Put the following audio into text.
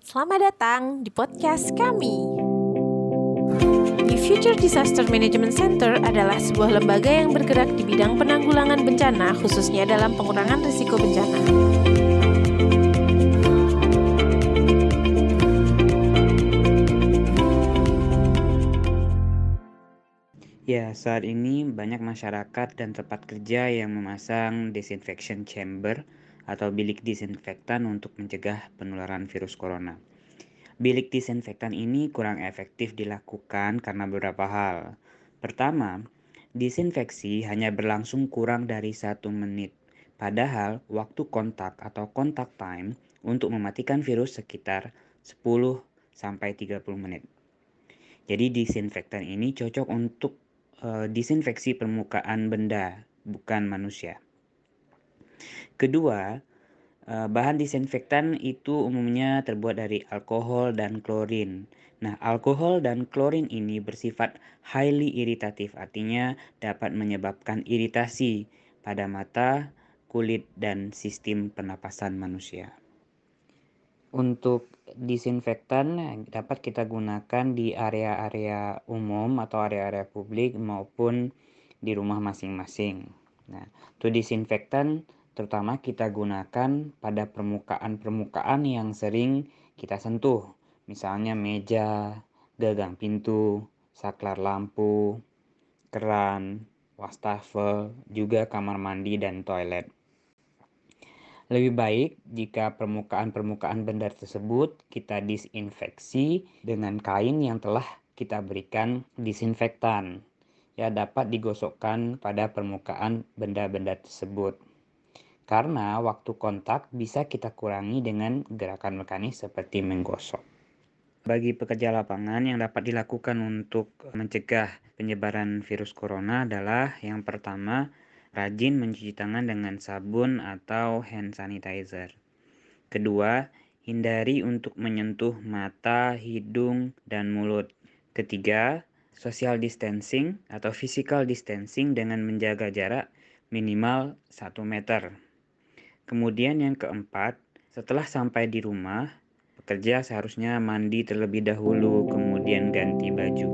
Selamat datang di podcast kami. The Future Disaster Management Center adalah sebuah lembaga yang bergerak di bidang penanggulangan bencana, khususnya dalam pengurangan risiko bencana. Ya, saat ini banyak masyarakat dan tempat kerja yang memasang disinfection chamber atau bilik disinfektan untuk mencegah penularan virus corona. Bilik disinfektan ini kurang efektif dilakukan karena beberapa hal. Pertama, disinfeksi hanya berlangsung kurang dari satu menit, padahal waktu kontak atau kontak time untuk mematikan virus sekitar 10 sampai 30 menit. Jadi disinfektan ini cocok untuk uh, disinfeksi permukaan benda, bukan manusia. Kedua, uh, bahan disinfektan itu umumnya terbuat dari alkohol dan klorin. Nah, alkohol dan klorin ini bersifat highly iritatif, artinya dapat menyebabkan iritasi pada mata, kulit, dan sistem pernapasan manusia. Untuk disinfektan dapat kita gunakan di area-area umum atau area-area publik maupun di rumah masing-masing. Nah, untuk disinfektan terutama kita gunakan pada permukaan-permukaan yang sering kita sentuh, misalnya meja, gagang pintu, saklar lampu, keran, wastafel, juga kamar mandi dan toilet. Lebih baik jika permukaan-permukaan benda tersebut kita disinfeksi dengan kain yang telah kita berikan disinfektan. Ya, dapat digosokkan pada permukaan benda-benda tersebut. Karena waktu kontak bisa kita kurangi dengan gerakan mekanis seperti menggosok. Bagi pekerja lapangan yang dapat dilakukan untuk mencegah penyebaran virus corona adalah yang pertama Rajin mencuci tangan dengan sabun atau hand sanitizer. Kedua, hindari untuk menyentuh mata, hidung, dan mulut. Ketiga, social distancing atau physical distancing dengan menjaga jarak minimal 1 meter. Kemudian yang keempat, setelah sampai di rumah, pekerja seharusnya mandi terlebih dahulu, kemudian ganti baju.